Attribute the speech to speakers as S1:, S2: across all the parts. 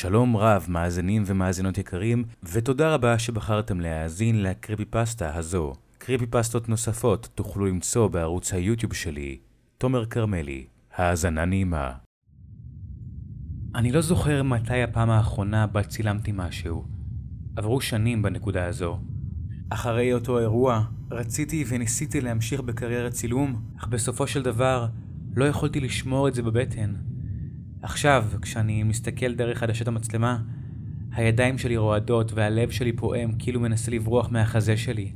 S1: שלום רב, מאזינים ומאזינות יקרים, ותודה רבה שבחרתם להאזין לקריפי פסטה הזו. קריפי פסטות נוספות תוכלו למצוא בערוץ היוטיוב שלי, תומר כרמלי. האזנה נעימה. אני לא זוכר מתי הפעם האחרונה בה צילמתי משהו. עברו שנים בנקודה הזו. אחרי אותו אירוע, רציתי וניסיתי להמשיך בקריירת צילום, אך בסופו של דבר, לא יכולתי לשמור את זה בבטן. עכשיו, כשאני מסתכל דרך עדשת המצלמה, הידיים שלי רועדות והלב שלי פועם כאילו מנסה לברוח מהחזה שלי.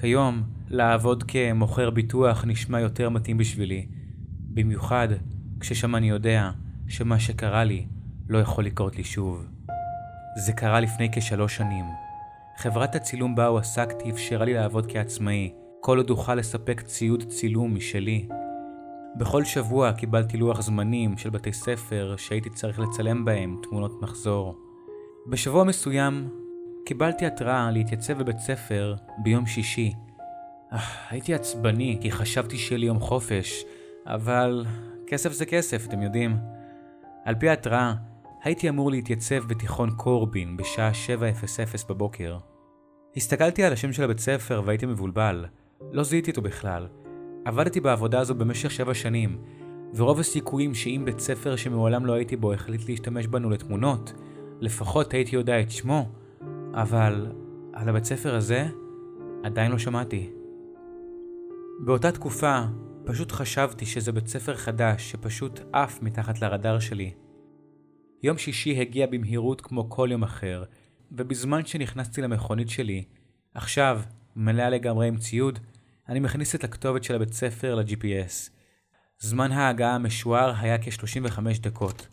S1: כיום, לעבוד כמוכר ביטוח נשמע יותר מתאים בשבילי, במיוחד כששם אני יודע שמה שקרה לי לא יכול לקרות לי שוב. זה קרה לפני כשלוש שנים. חברת הצילום בה הועסקתי אפשרה לי לעבוד כעצמאי, כל עוד אוכל לספק ציוד צילום משלי. בכל שבוע קיבלתי לוח זמנים של בתי ספר שהייתי צריך לצלם בהם תמונות מחזור. בשבוע מסוים קיבלתי התראה להתייצב בבית ספר ביום שישי. אך, הייתי עצבני כי חשבתי שיהיה לי יום חופש, אבל כסף זה כסף, אתם יודעים. על פי ההתראה, הייתי אמור להתייצב בתיכון קורבין בשעה 7:00 בבוקר. הסתכלתי על השם של הבית ספר והייתי מבולבל. לא זיהיתי אותו בכלל. עבדתי בעבודה הזו במשך שבע שנים, ורוב הסיכויים שאם בית ספר שמעולם לא הייתי בו החליט להשתמש בנו לתמונות, לפחות הייתי יודע את שמו, אבל על הבית ספר הזה עדיין לא שמעתי. באותה תקופה פשוט חשבתי שזה בית ספר חדש שפשוט עף מתחת לרדאר שלי. יום שישי הגיע במהירות כמו כל יום אחר, ובזמן שנכנסתי למכונית שלי, עכשיו, מלאה לגמרי עם ציוד, אני מכניס את הכתובת של הבית ספר ל-GPS. זמן ההגעה המשוער היה כ-35 דקות.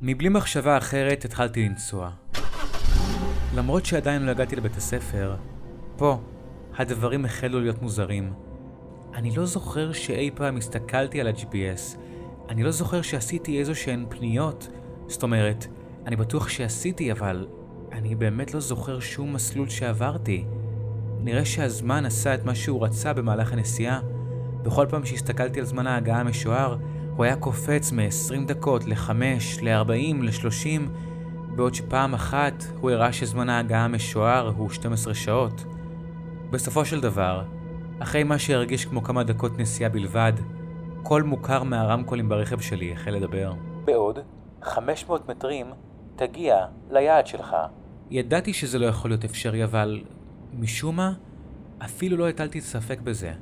S1: מבלי מחשבה אחרת התחלתי לנסוע. למרות שעדיין לא הגעתי לבית הספר, פה הדברים החלו להיות מוזרים. אני לא זוכר שאי פעם הסתכלתי על ה-GPS. אני לא זוכר שעשיתי איזו שהן פניות. זאת אומרת, אני בטוח שעשיתי, אבל אני באמת לא זוכר שום מסלול שעברתי. נראה שהזמן עשה את מה שהוא רצה במהלך הנסיעה. בכל פעם שהסתכלתי על זמן ההגעה המשוער, הוא היה קופץ מ-20 דקות ל-5, ל-40, ל-30, בעוד שפעם אחת הוא הראה שזמן ההגעה המשוער הוא 12 שעות. בסופו של דבר, אחרי מה שהרגיש כמו כמה דקות נסיעה בלבד, קול מוכר מהרמקולים ברכב שלי החל לדבר. בעוד 500 מטרים תגיע ליעד שלך. ידעתי שזה לא יכול להיות אפשרי, אבל משום מה, אפילו לא הטלתי ספק בזה.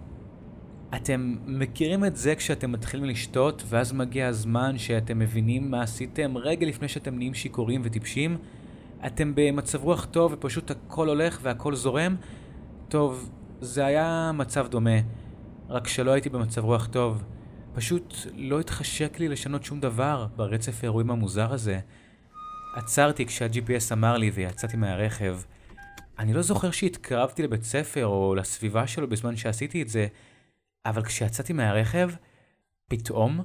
S1: אתם מכירים את זה כשאתם מתחילים לשתות, ואז מגיע הזמן שאתם מבינים מה עשיתם רגע לפני שאתם נהיים שיכורים וטיפשים? אתם במצב רוח טוב ופשוט הכל הולך והכל זורם? טוב, זה היה מצב דומה, רק שלא הייתי במצב רוח טוב. פשוט לא התחשק לי לשנות שום דבר ברצף האירועים המוזר הזה. עצרתי כשה-GPS אמר לי ויצאתי מהרכב. אני לא זוכר שהתקרבתי לבית ספר או לסביבה שלו בזמן שעשיתי את זה, אבל כשיצאתי מהרכב, פתאום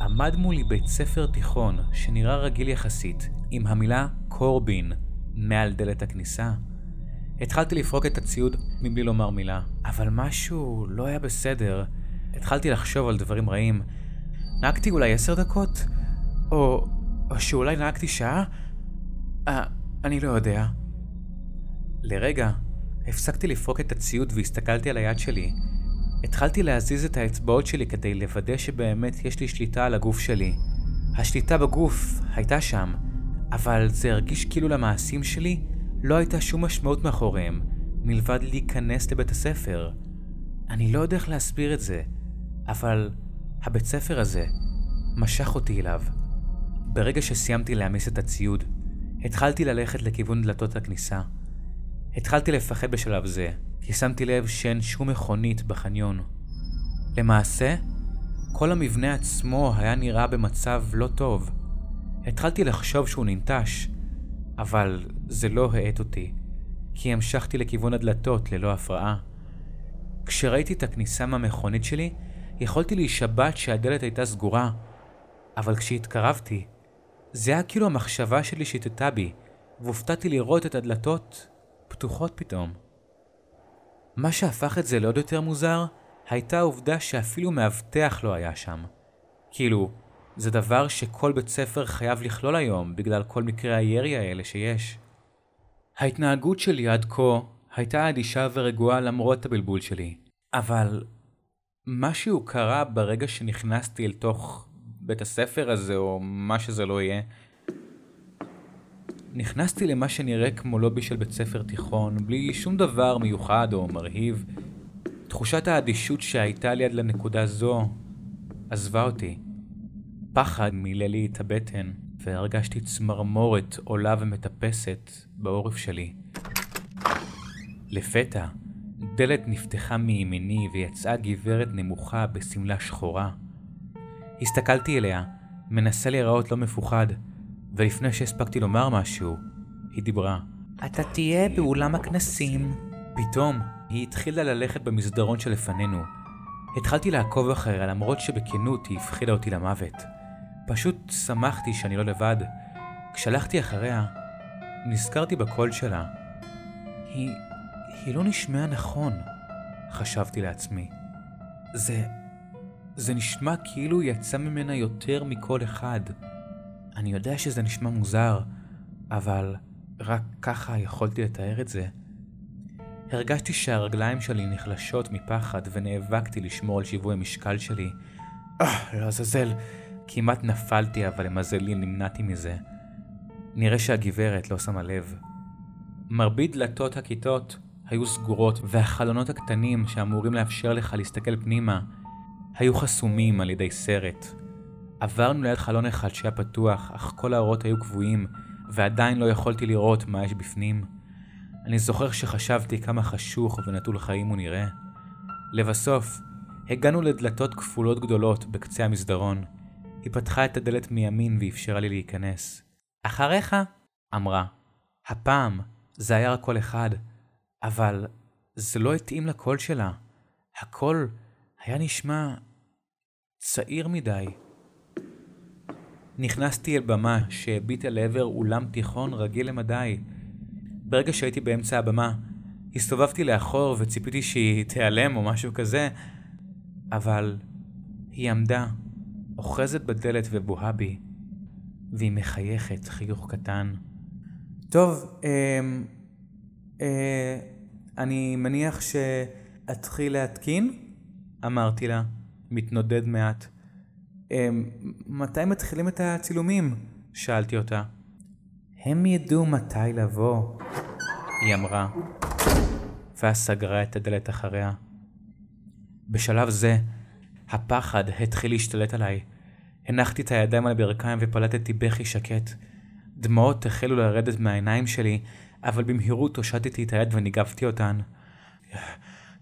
S1: עמד מולי בית ספר תיכון שנראה רגיל יחסית, עם המילה קורבין מעל דלת הכניסה. התחלתי לפרוק את הציוד מבלי לומר מילה, אבל משהו לא היה בסדר. התחלתי לחשוב על דברים רעים. נהגתי אולי עשר דקות? או, או שאולי נהגתי שעה? אה, אני לא יודע. לרגע, הפסקתי לפרוק את הציוד והסתכלתי על היד שלי. התחלתי להזיז את האצבעות שלי כדי לוודא שבאמת יש לי שליטה על הגוף שלי. השליטה בגוף הייתה שם, אבל זה הרגיש כאילו למעשים שלי לא הייתה שום משמעות מאחוריהם, מלבד להיכנס לבית הספר. אני לא יודע איך להסביר את זה, אבל הבית ספר הזה משך אותי אליו. ברגע שסיימתי להעמיס את הציוד, התחלתי ללכת לכיוון דלתות הכניסה. התחלתי לפחד בשלב זה, כי שמתי לב שאין שום מכונית בחניון. למעשה, כל המבנה עצמו היה נראה במצב לא טוב. התחלתי לחשוב שהוא ננטש, אבל זה לא האט אותי, כי המשכתי לכיוון הדלתות ללא הפרעה. כשראיתי את הכניסה מהמכונית שלי, יכולתי להישבט שהדלת הייתה סגורה, אבל כשהתקרבתי, זה היה כאילו המחשבה שלי שיטטה בי, והופתעתי לראות את הדלתות פתוחות פתאום. מה שהפך את זה לעוד יותר מוזר, הייתה העובדה שאפילו מאבטח לא היה שם. כאילו, זה דבר שכל בית ספר חייב לכלול היום, בגלל כל מקרי הירי האלה שיש. ההתנהגות שלי עד כה הייתה אדישה ורגועה למרות הבלבול שלי, אבל משהו קרה ברגע שנכנסתי אל תוך בית הספר הזה, או מה שזה לא יהיה. נכנסתי למה שנראה כמו לובי של בית ספר תיכון, בלי שום דבר מיוחד או מרהיב. תחושת האדישות שהייתה לי עד לנקודה זו עזבה אותי. פחד מילא לי את הבטן, והרגשתי צמרמורת עולה ומטפסת בעורף שלי. לפתע, דלת נפתחה מימיני ויצאה גברת נמוכה בשמלה שחורה. הסתכלתי אליה, מנסה להיראות לא מפוחד, ולפני שהספקתי לומר משהו, היא דיברה. אתה תהיה באולם הכנסים. פתאום, היא התחילה ללכת במסדרון שלפנינו. התחלתי לעקוב אחריה למרות שבכנות היא הפחידה אותי למוות. פשוט שמחתי שאני לא לבד. כשהלכתי אחריה, נזכרתי בקול שלה. היא... היא לא נשמעה נכון, חשבתי לעצמי. זה... זה נשמע כאילו יצא ממנה יותר מכל אחד. אני יודע שזה נשמע מוזר, אבל רק ככה יכולתי לתאר את זה. הרגשתי שהרגליים שלי נחלשות מפחד ונאבקתי לשמור על שיווי המשקל שלי. אה, לעזאזל, כמעט נפלתי אבל למזלי נמנעתי מזה. נראה שהגברת לא שמה לב. מרבית דלתות הכיתות היו סגורות והחלונות הקטנים שאמורים לאפשר לך להסתכל פנימה היו חסומים על ידי סרט. עברנו ליד חלון אחד שהיה פתוח, אך כל האורות היו כבויים, ועדיין לא יכולתי לראות מה יש בפנים. אני זוכר שחשבתי כמה חשוך ונטול חיים הוא נראה. לבסוף, הגענו לדלתות כפולות גדולות בקצה המסדרון. היא פתחה את הדלת מימין ואפשרה לי להיכנס. אחריך, אמרה. הפעם זה היה רק קול אחד, אבל זה לא התאים לקול שלה. הקול היה נשמע צעיר מדי. נכנסתי אל במה שהביטה לעבר אולם תיכון רגיל למדי. ברגע שהייתי באמצע הבמה, הסתובבתי לאחור וציפיתי שהיא תיעלם או משהו כזה, אבל היא עמדה, אוחזת בדלת ובוהה בי, והיא מחייכת חיוך קטן. טוב, אה, אה, אני מניח שאתחיל להתקין? אמרתי לה, מתנודד מעט. אמ, מתי מתחילים את הצילומים? שאלתי אותה. הם ידעו מתי לבוא, היא אמרה, ואז סגרה את הדלת אחריה. בשלב זה, הפחד התחיל להשתלט עליי. הנחתי את הידיים על הברכיים ופלטתי בכי שקט. דמעות החלו לרדת מהעיניים שלי, אבל במהירות הושטתי את היד וניגבתי אותן.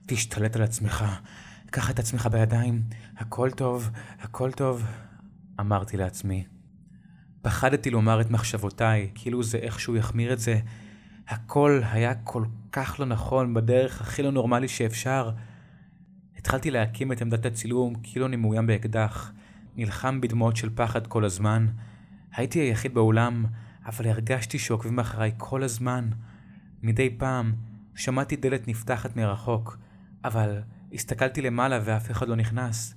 S1: תשתלט על עצמך, קח את עצמך בידיים, הכל טוב, הכל טוב, אמרתי לעצמי. פחדתי לומר את מחשבותיי, כאילו זה איכשהו יחמיר את זה. הכל היה כל כך לא נכון, בדרך הכי לא נורמלי שאפשר. התחלתי להקים את עמדת הצילום כאילו אני מאוים באקדח. נלחם בדמעות של פחד כל הזמן. הייתי היחיד באולם, אבל הרגשתי שעוקבים אחריי כל הזמן. מדי פעם שמעתי דלת נפתחת מרחוק, אבל הסתכלתי למעלה ואף אחד לא נכנס.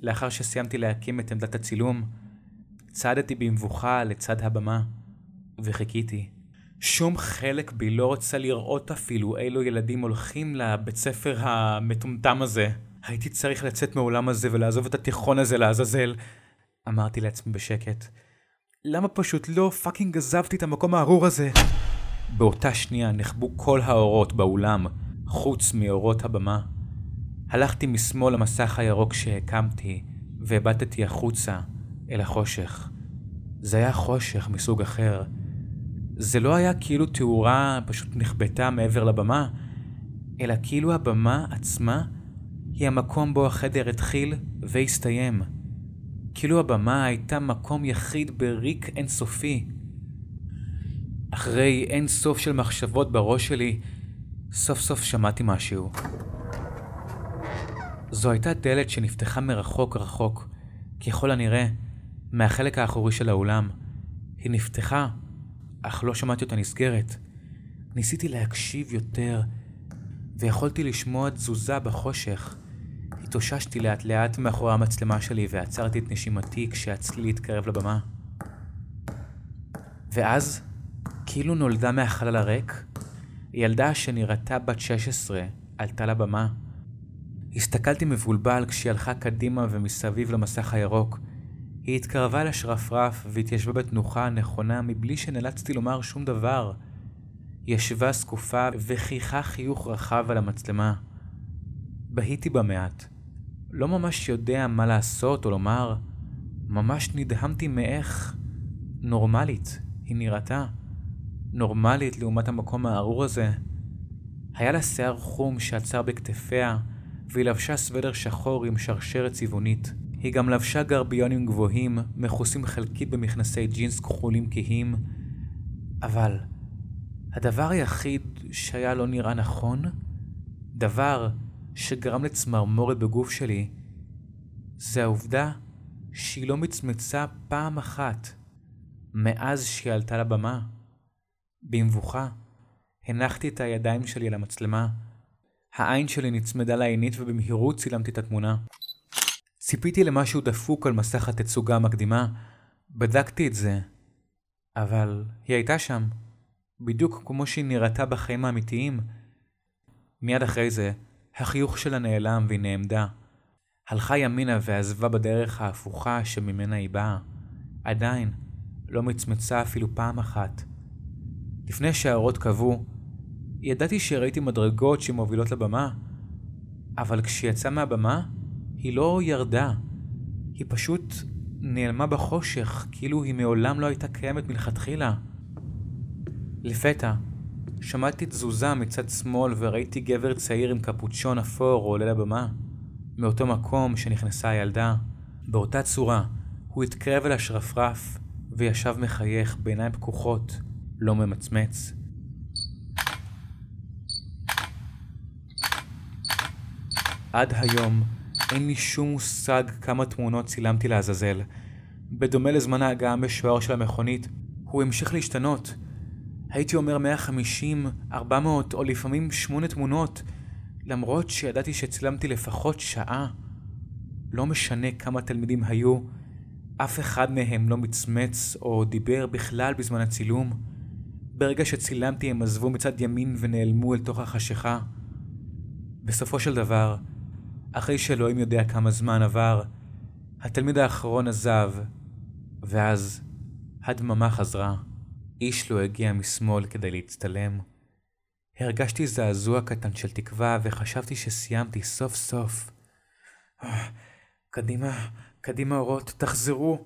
S1: לאחר שסיימתי להקים את עמדת הצילום, צעדתי במבוכה לצד הבמה, וחיכיתי. שום חלק בי לא רוצה לראות אפילו אילו ילדים הולכים לבית ספר המטומטם הזה. הייתי צריך לצאת מהעולם הזה ולעזוב את התיכון הזה לעזאזל. אמרתי לעצמי בשקט. למה פשוט לא פאקינג עזבתי את המקום הארור הזה? באותה שנייה נחבו כל האורות באולם, חוץ מאורות הבמה. הלכתי משמאל למסך הירוק שהקמתי, והבטתי החוצה, אל החושך. זה היה חושך מסוג אחר. זה לא היה כאילו תאורה פשוט נכבתה מעבר לבמה, אלא כאילו הבמה עצמה היא המקום בו החדר התחיל והסתיים. כאילו הבמה הייתה מקום יחיד בריק אינסופי. אחרי אין סוף של מחשבות בראש שלי, סוף סוף שמעתי משהו. זו הייתה דלת שנפתחה מרחוק רחוק, ככל הנראה, מהחלק האחורי של האולם. היא נפתחה, אך לא שמעתי אותה נסגרת. ניסיתי להקשיב יותר, ויכולתי לשמוע תזוזה בחושך. התאוששתי לאט לאט מאחורי המצלמה שלי ועצרתי את נשימתי כשהצליל התקרב לבמה. ואז, כאילו נולדה מהחלל הריק, ילדה שנראתה בת 16 עלתה לבמה. הסתכלתי מבולבל כשהיא הלכה קדימה ומסביב למסך הירוק. היא התקרבה לשרפרף והתיישבה בתנוחה נכונה מבלי שנאלצתי לומר שום דבר. היא ישבה זקופה וחייכה חיוך רחב על המצלמה. בהיתי בה מעט. לא ממש יודע מה לעשות או לומר. ממש נדהמתי מאיך נורמלית היא נראתה. נורמלית לעומת המקום הארור הזה. היה לה שיער חום שעצר בכתפיה, והיא לבשה סוודר שחור עם שרשרת צבעונית. היא גם לבשה גרביונים גבוהים, מכוסים חלקית במכנסי ג'ינס כחולים כהים, אבל הדבר היחיד שהיה לא נראה נכון, דבר שגרם לצמרמורת בגוף שלי, זה העובדה שהיא לא מצמצה פעם אחת מאז שהיא עלתה לבמה. במבוכה, הנחתי את הידיים שלי על המצלמה. העין שלי נצמדה לעינית ובמהירות צילמתי את התמונה. ציפיתי למשהו דפוק על מסך התצוגה המקדימה, בדקתי את זה, אבל היא הייתה שם, בדיוק כמו שהיא נראתה בחיים האמיתיים. מיד אחרי זה, החיוך שלה נעלם והיא נעמדה. הלכה ימינה ועזבה בדרך ההפוכה שממנה היא באה. עדיין, לא מצמצה אפילו פעם אחת. לפני שהאורות כבו, ידעתי שראיתי מדרגות שמובילות לבמה, אבל כשיצאה מהבמה, היא לא ירדה. היא פשוט נעלמה בחושך, כאילו היא מעולם לא הייתה קיימת מלכתחילה. לפתע, שמעתי תזוזה מצד שמאל וראיתי גבר צעיר עם קפוצ'ון אפור עולה לבמה. מאותו מקום שנכנסה הילדה. באותה צורה, הוא התקרב אל השרפרף וישב מחייך בעיניים פקוחות, לא ממצמץ. עד היום אין לי שום מושג כמה תמונות צילמתי לעזאזל. בדומה לזמן ההגעה המשוער של המכונית, הוא המשיך להשתנות. הייתי אומר 150, 400 או לפעמים 8 תמונות, למרות שידעתי שצילמתי לפחות שעה. לא משנה כמה תלמידים היו, אף אחד מהם לא מצמץ או דיבר בכלל בזמן הצילום. ברגע שצילמתי הם עזבו מצד ימין ונעלמו אל תוך החשיכה. בסופו של דבר, אחרי שאלוהים יודע כמה זמן עבר, התלמיד האחרון עזב, ואז הדממה חזרה. איש לא הגיע משמאל כדי להצטלם. הרגשתי זעזוע קטן של תקווה וחשבתי שסיימתי סוף סוף. קדימה, קדימה אורות, תחזרו.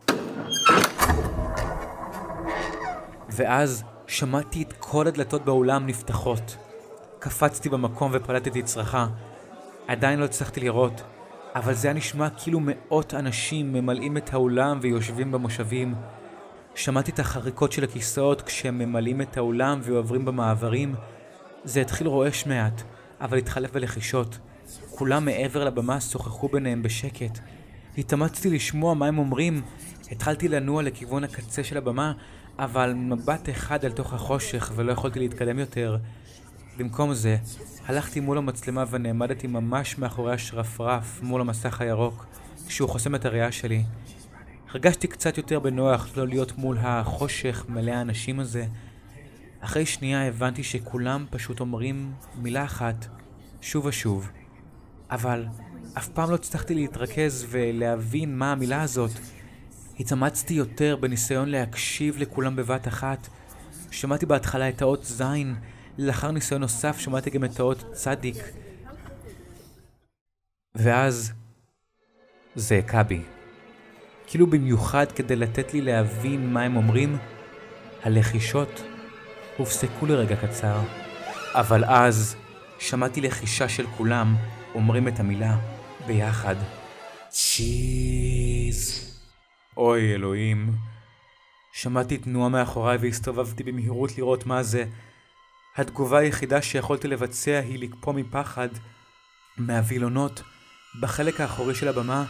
S1: ואז שמעתי את כל הדלתות באולם נפתחות. קפצתי במקום ופלטתי צרחה. עדיין לא הצלחתי לראות, אבל זה היה נשמע כאילו מאות אנשים ממלאים את האולם ויושבים במושבים. שמעתי את החריקות של הכיסאות כשהם ממלאים את האולם ועוברים במעברים. זה התחיל רועש מעט, אבל התחלף בלחישות. כולם מעבר לבמה שוחחו ביניהם בשקט. התאמצתי לשמוע מה הם אומרים. התחלתי לנוע לכיוון הקצה של הבמה, אבל מבט אחד אל תוך החושך ולא יכולתי להתקדם יותר. במקום זה, הלכתי מול המצלמה ונעמדתי ממש מאחורי השרפרף מול המסך הירוק, כשהוא חוסם את הראייה שלי. הרגשתי קצת יותר בנוח לא להיות מול החושך מלא האנשים הזה. אחרי שנייה הבנתי שכולם פשוט אומרים מילה אחת, שוב ושוב. אבל אף פעם לא הצלחתי להתרכז ולהבין מה המילה הזאת. התאמצתי יותר בניסיון להקשיב לכולם בבת אחת. שמעתי בהתחלה את האות זין, לאחר ניסיון נוסף שמעתי גם את האות צדיק. ואז זה הכה בי. כאילו במיוחד כדי לתת לי להבין מה הם אומרים, הלחישות הופסקו לרגע קצר. אבל אז שמעתי לחישה של כולם אומרים את המילה ביחד. צ'יז. אוי אלוהים. שמעתי תנועה מאחוריי והסתובבתי במהירות לראות מה זה. התגובה היחידה שיכולתי לבצע היא לקפוא מפחד. מהווילונות, בחלק האחורי של הבמה,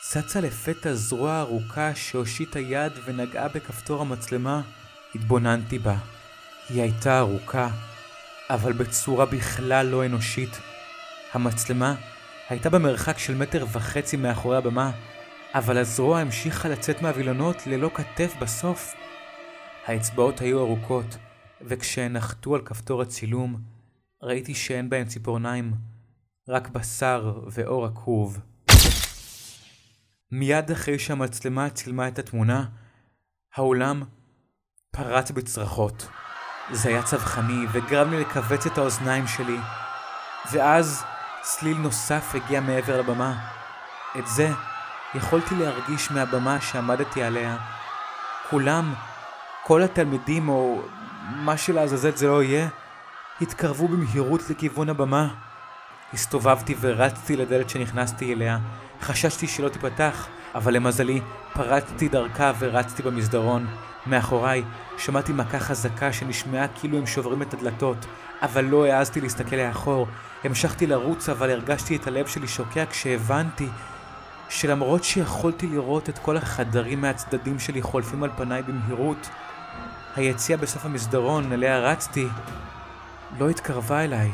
S1: צצה לפתע זרוע ארוכה שהושיטה יד ונגעה בכפתור המצלמה. התבוננתי בה. היא הייתה ארוכה, אבל בצורה בכלל לא אנושית. המצלמה הייתה במרחק של מטר וחצי מאחורי הבמה, אבל הזרוע המשיכה לצאת מהווילונות ללא כתף בסוף. האצבעות היו ארוכות, וכשהן נחתו על כפתור הצילום, ראיתי שאין בהן ציפורניים, רק בשר ואור עקוב. מיד אחרי שהמצלמה צילמה את התמונה, האולם פרץ בצרחות. זה היה צווחני וגרם לי לכווץ את האוזניים שלי. ואז צליל נוסף הגיע מעבר לבמה. את זה יכולתי להרגיש מהבמה שעמדתי עליה. כולם, כל התלמידים או מה שלעזאזל זה לא יהיה, התקרבו במהירות לכיוון הבמה. הסתובבתי ורצתי לדלת שנכנסתי אליה. חששתי שלא תיפתח, אבל למזלי, פרצתי דרכה ורצתי במסדרון. מאחוריי שמעתי מכה חזקה שנשמעה כאילו הם שוברים את הדלתות, אבל לא העזתי להסתכל לאחור. המשכתי לרוץ, אבל הרגשתי את הלב שלי שוקע כשהבנתי שלמרות שיכולתי לראות את כל החדרים מהצדדים שלי חולפים על פניי במהירות, היציאה בסוף המסדרון אליה רצתי לא התקרבה אליי.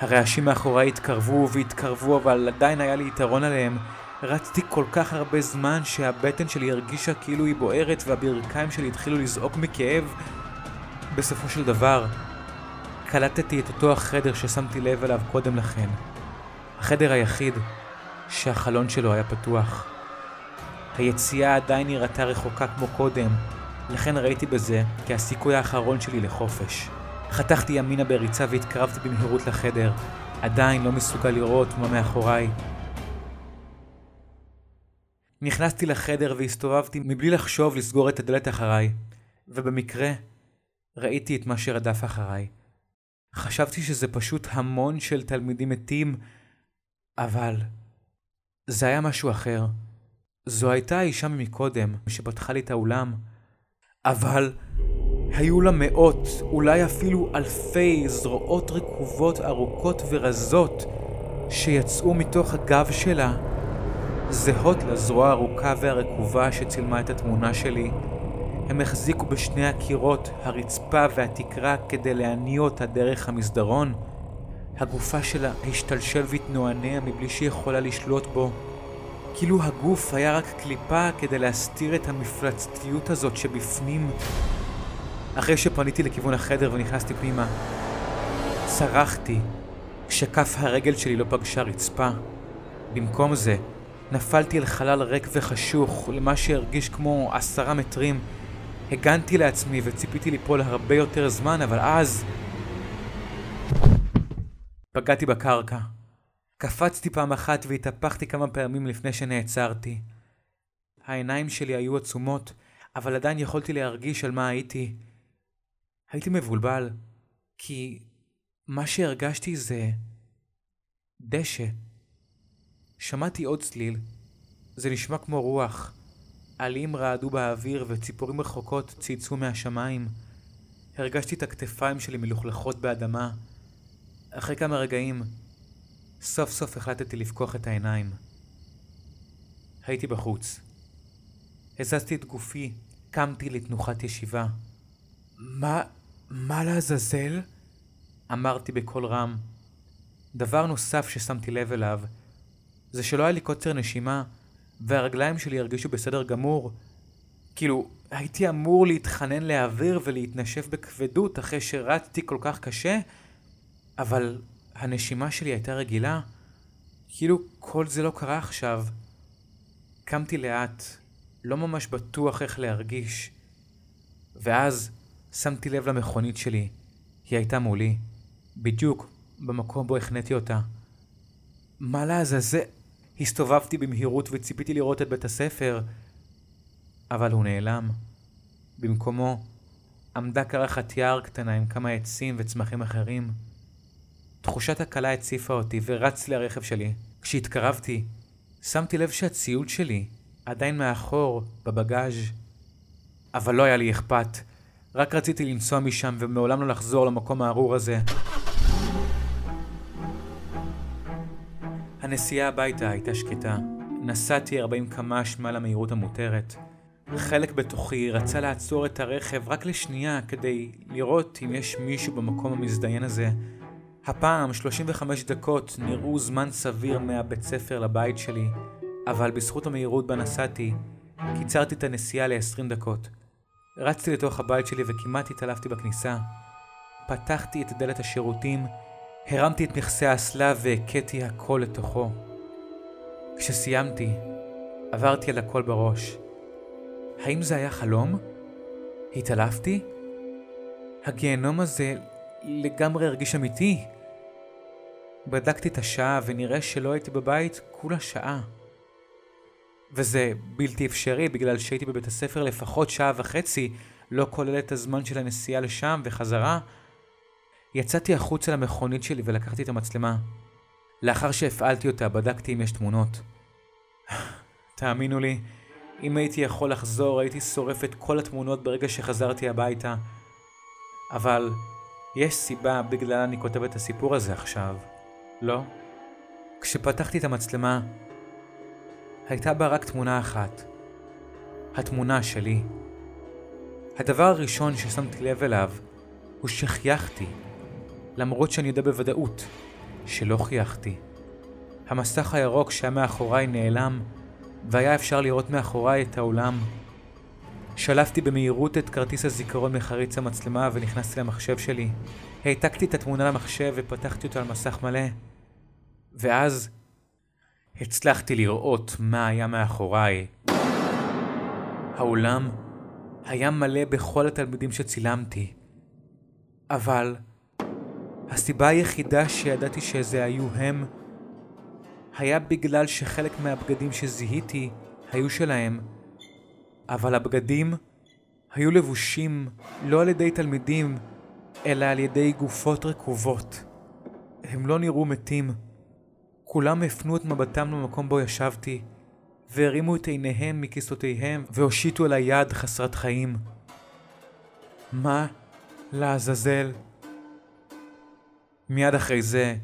S1: הרעשים מאחוריי התקרבו והתקרבו, אבל עדיין היה לי יתרון עליהם. רצתי כל כך הרבה זמן שהבטן שלי הרגישה כאילו היא בוערת והברכיים שלי התחילו לזעוק מכאב. בסופו של דבר, קלטתי את אותו החדר ששמתי לב אליו קודם לכן. החדר היחיד שהחלון שלו היה פתוח. היציאה עדיין נראתה רחוקה כמו קודם, לכן ראיתי בזה כהסיכוי האחרון שלי לחופש. חתכתי ימינה בריצה והתקרבתי במהירות לחדר, עדיין לא מסוגל לראות מה מאחוריי. נכנסתי לחדר והסתובבתי מבלי לחשוב לסגור את הדלת אחריי, ובמקרה ראיתי את מה שרדף אחריי. חשבתי שזה פשוט המון של תלמידים מתים, אבל זה היה משהו אחר. זו הייתה האישה ממקודם שפתחה לי את האולם, אבל היו לה מאות, אולי אפילו אלפי זרועות רקובות ארוכות ורזות שיצאו מתוך הגב שלה, זהות לזרוע הארוכה והרקובה שצילמה את התמונה שלי. הם החזיקו בשני הקירות, הרצפה והתקרה כדי להניע אותה דרך המסדרון. הגופה שלה השתלשל והתנוענע מבלי שהיא יכולה לשלוט בו. כאילו הגוף היה רק קליפה כדי להסתיר את המפלצתיות הזאת שבפנים. אחרי שפניתי לכיוון החדר ונכנסתי פנימה, צרחתי כשכף הרגל שלי לא פגשה רצפה. במקום זה, נפלתי אל חלל ריק וחשוך, למה שהרגיש כמו עשרה מטרים. הגנתי לעצמי וציפיתי ליפול הרבה יותר זמן, אבל אז... פגעתי בקרקע. קפצתי פעם אחת והתהפכתי כמה פעמים לפני שנעצרתי. העיניים שלי היו עצומות, אבל עדיין יכולתי להרגיש על מה הייתי. הייתי מבולבל, כי מה שהרגשתי זה דשא. שמעתי עוד צליל. זה נשמע כמו רוח. עלים רעדו באוויר וציפורים רחוקות צייצו מהשמיים. הרגשתי את הכתפיים שלי מלוכלכות באדמה. אחרי כמה רגעים, סוף סוף החלטתי לפקוח את העיניים. הייתי בחוץ. הזזתי את גופי, קמתי לתנוחת ישיבה. מה, מה לעזאזל? אמרתי בקול רם. דבר נוסף ששמתי לב אליו, זה שלא היה לי קוצר נשימה, והרגליים שלי הרגישו בסדר גמור. כאילו, הייתי אמור להתחנן לאוויר ולהתנשף בכבדות אחרי שרצתי כל כך קשה, אבל הנשימה שלי הייתה רגילה. כאילו כל זה לא קרה עכשיו. קמתי לאט, לא ממש בטוח איך להרגיש. ואז שמתי לב למכונית שלי. היא הייתה מולי, בדיוק במקום בו החניתי אותה. מה לעזאזל? הסתובבתי במהירות וציפיתי לראות את בית הספר, אבל הוא נעלם. במקומו עמדה קרחת יער קטנה עם כמה עצים וצמחים אחרים. תחושת הקלה הציפה אותי ורצתי לרכב שלי. כשהתקרבתי, שמתי לב שהציוד שלי עדיין מאחור, בבגאז'. אבל לא היה לי אכפת. רק רציתי לנסוע משם ומעולם לא לחזור למקום הארור הזה. הנסיעה הביתה הייתה שקטה. נסעתי 40 קמ"ש מעל המהירות המותרת. חלק בתוכי רצה לעצור את הרכב רק לשנייה כדי לראות אם יש מישהו במקום המזדיין הזה, הפעם 35 דקות נראו זמן סביר מהבית ספר לבית שלי, אבל בזכות המהירות בה נסעתי, קיצרתי את הנסיעה ל-20 דקות. רצתי לתוך הבית שלי וכמעט התעלפתי בכניסה. פתחתי את דלת השירותים, הרמתי את מכסה האסלה והכיתי הכל לתוכו. כשסיימתי, עברתי על הכל בראש. האם זה היה חלום? התעלפתי? הגיהנום הזה לגמרי הרגיש אמיתי. בדקתי את השעה ונראה שלא הייתי בבית כולה שעה. וזה בלתי אפשרי בגלל שהייתי בבית הספר לפחות שעה וחצי, לא כולל את הזמן של הנסיעה לשם וחזרה. יצאתי החוצה למכונית שלי ולקחתי את המצלמה. לאחר שהפעלתי אותה בדקתי אם יש תמונות. תאמינו לי, אם הייתי יכול לחזור הייתי שורף את כל התמונות ברגע שחזרתי הביתה. אבל יש סיבה בגללה אני כותב את הסיפור הזה עכשיו, לא? כשפתחתי את המצלמה, הייתה בה רק תמונה אחת. התמונה שלי. הדבר הראשון ששמתי לב אליו הוא שחייכתי, למרות שאני יודע בוודאות שלא חייכתי. המסך הירוק שהיה מאחוריי נעלם, והיה אפשר לראות מאחוריי את האולם. שלפתי במהירות את כרטיס הזיכרון מחריץ המצלמה ונכנסתי למחשב שלי. העתקתי את התמונה למחשב ופתחתי אותה על מסך מלא. ואז הצלחתי לראות מה היה מאחוריי. האולם היה מלא בכל התלמידים שצילמתי. אבל הסיבה היחידה שידעתי שזה היו הם, היה בגלל שחלק מהבגדים שזיהיתי היו שלהם, אבל הבגדים היו לבושים לא על ידי תלמידים, אלא על ידי גופות רקובות. הם לא נראו מתים. כולם הפנו את מבטם למקום בו ישבתי, והרימו את עיניהם מכיסותיהם, והושיטו אל היד חסרת חיים. מה לעזאזל? מיד אחרי זה,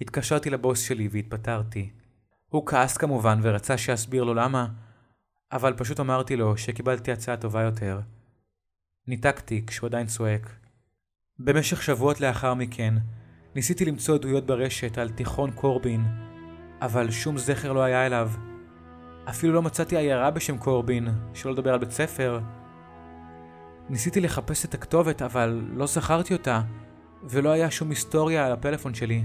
S1: התקשרתי לבוס שלי והתפטרתי. הוא כעס כמובן ורצה שאסביר לו למה, אבל פשוט אמרתי לו שקיבלתי הצעה טובה יותר. ניתקתי כשהוא עדיין צועק. במשך שבועות לאחר מכן, ניסיתי למצוא עדויות ברשת על תיכון קורבין, אבל שום זכר לא היה אליו. אפילו לא מצאתי עיירה בשם קורבין, שלא לדבר על בית ספר. ניסיתי לחפש את הכתובת, אבל לא זכרתי אותה, ולא היה שום היסטוריה על הפלאפון שלי.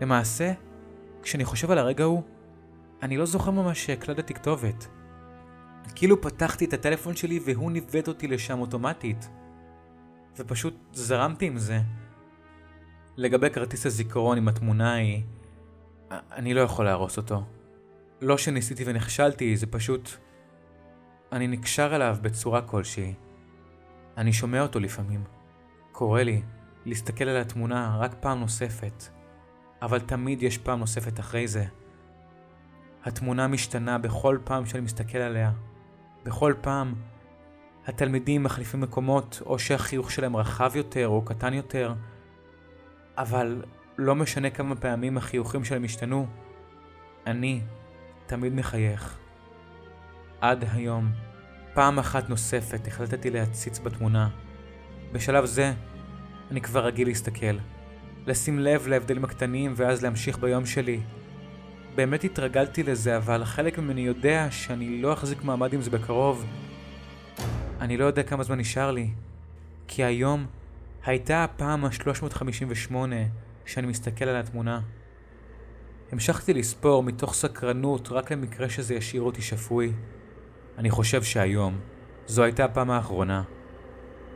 S1: למעשה, כשאני חושב על הרגע ההוא, אני לא זוכר ממש שהקלטתי כתובת. כאילו פתחתי את הטלפון שלי והוא ניווט אותי לשם אוטומטית. ופשוט זרמתי עם זה. לגבי כרטיס הזיכרון עם התמונה ההיא, אני לא יכול להרוס אותו. לא שניסיתי ונכשלתי, זה פשוט... אני נקשר אליו בצורה כלשהי. אני שומע אותו לפעמים. קורה לי להסתכל על התמונה רק פעם נוספת, אבל תמיד יש פעם נוספת אחרי זה. התמונה משתנה בכל פעם שאני מסתכל עליה. בכל פעם התלמידים מחליפים מקומות, או שהחיוך שלהם רחב יותר או קטן יותר, אבל לא משנה כמה פעמים החיוכים שלהם השתנו, אני תמיד מחייך. עד היום, פעם אחת נוספת החלטתי להציץ בתמונה. בשלב זה, אני כבר רגיל להסתכל. לשים לב להבדלים הקטנים ואז להמשיך ביום שלי. באמת התרגלתי לזה, אבל חלק ממני יודע שאני לא אחזיק מעמד עם זה בקרוב. אני לא יודע כמה זמן נשאר לי, כי היום הייתה הפעם ה-358 שאני מסתכל על התמונה. המשכתי לספור מתוך סקרנות רק למקרה שזה ישאיר אותי שפוי. אני חושב שהיום זו הייתה הפעם האחרונה,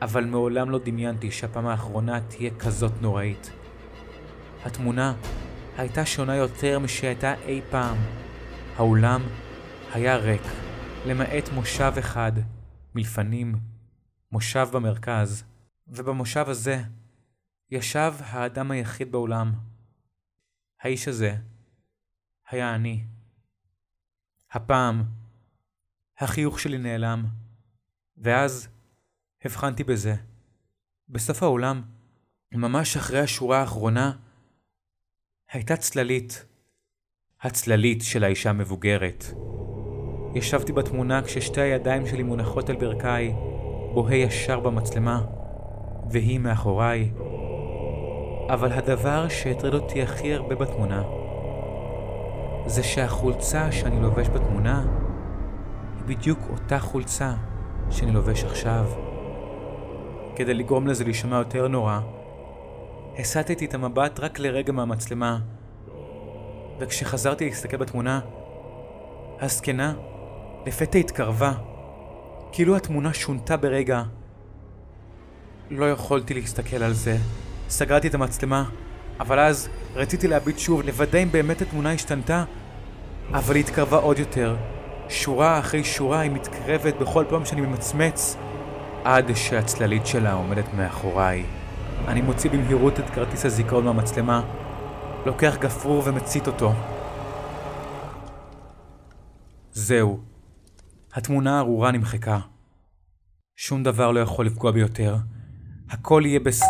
S1: אבל מעולם לא דמיינתי שהפעם האחרונה תהיה כזאת נוראית. התמונה הייתה שונה יותר משהייתה אי פעם. האולם היה ריק, למעט מושב אחד, מלפנים, מושב במרכז, ובמושב הזה ישב האדם היחיד באולם. האיש הזה היה אני. הפעם החיוך שלי נעלם, ואז הבחנתי בזה. בסוף האולם, ממש אחרי השורה האחרונה, הייתה צללית. הצללית של האישה המבוגרת. ישבתי בתמונה כששתי הידיים שלי מונחות על ברכיי, בוהה ישר במצלמה, והיא מאחוריי. אבל הדבר שהטריד אותי הכי הרבה בתמונה זה שהחולצה שאני לובש בתמונה היא בדיוק אותה חולצה שאני לובש עכשיו. כדי לגרום לזה להישמע יותר נורא, הסטתי את המבט רק לרגע מהמצלמה, וכשחזרתי להסתכל בתמונה, הזקנה לפתע התקרבה, כאילו התמונה שונתה ברגע. לא יכולתי להסתכל על זה. סגרתי את המצלמה, אבל אז רציתי להביט שוב, לוודא אם באמת התמונה השתנתה, אבל היא התקרבה עוד יותר. שורה אחרי שורה היא מתקרבת בכל פעם שאני ממצמץ, עד שהצללית שלה עומדת מאחוריי. אני מוציא במהירות את כרטיס הזיכרון מהמצלמה, לוקח גפרור ומצית אותו. זהו, התמונה הארורה נמחקה. שום דבר לא יכול לפגוע ביותר. הכל יהיה בס...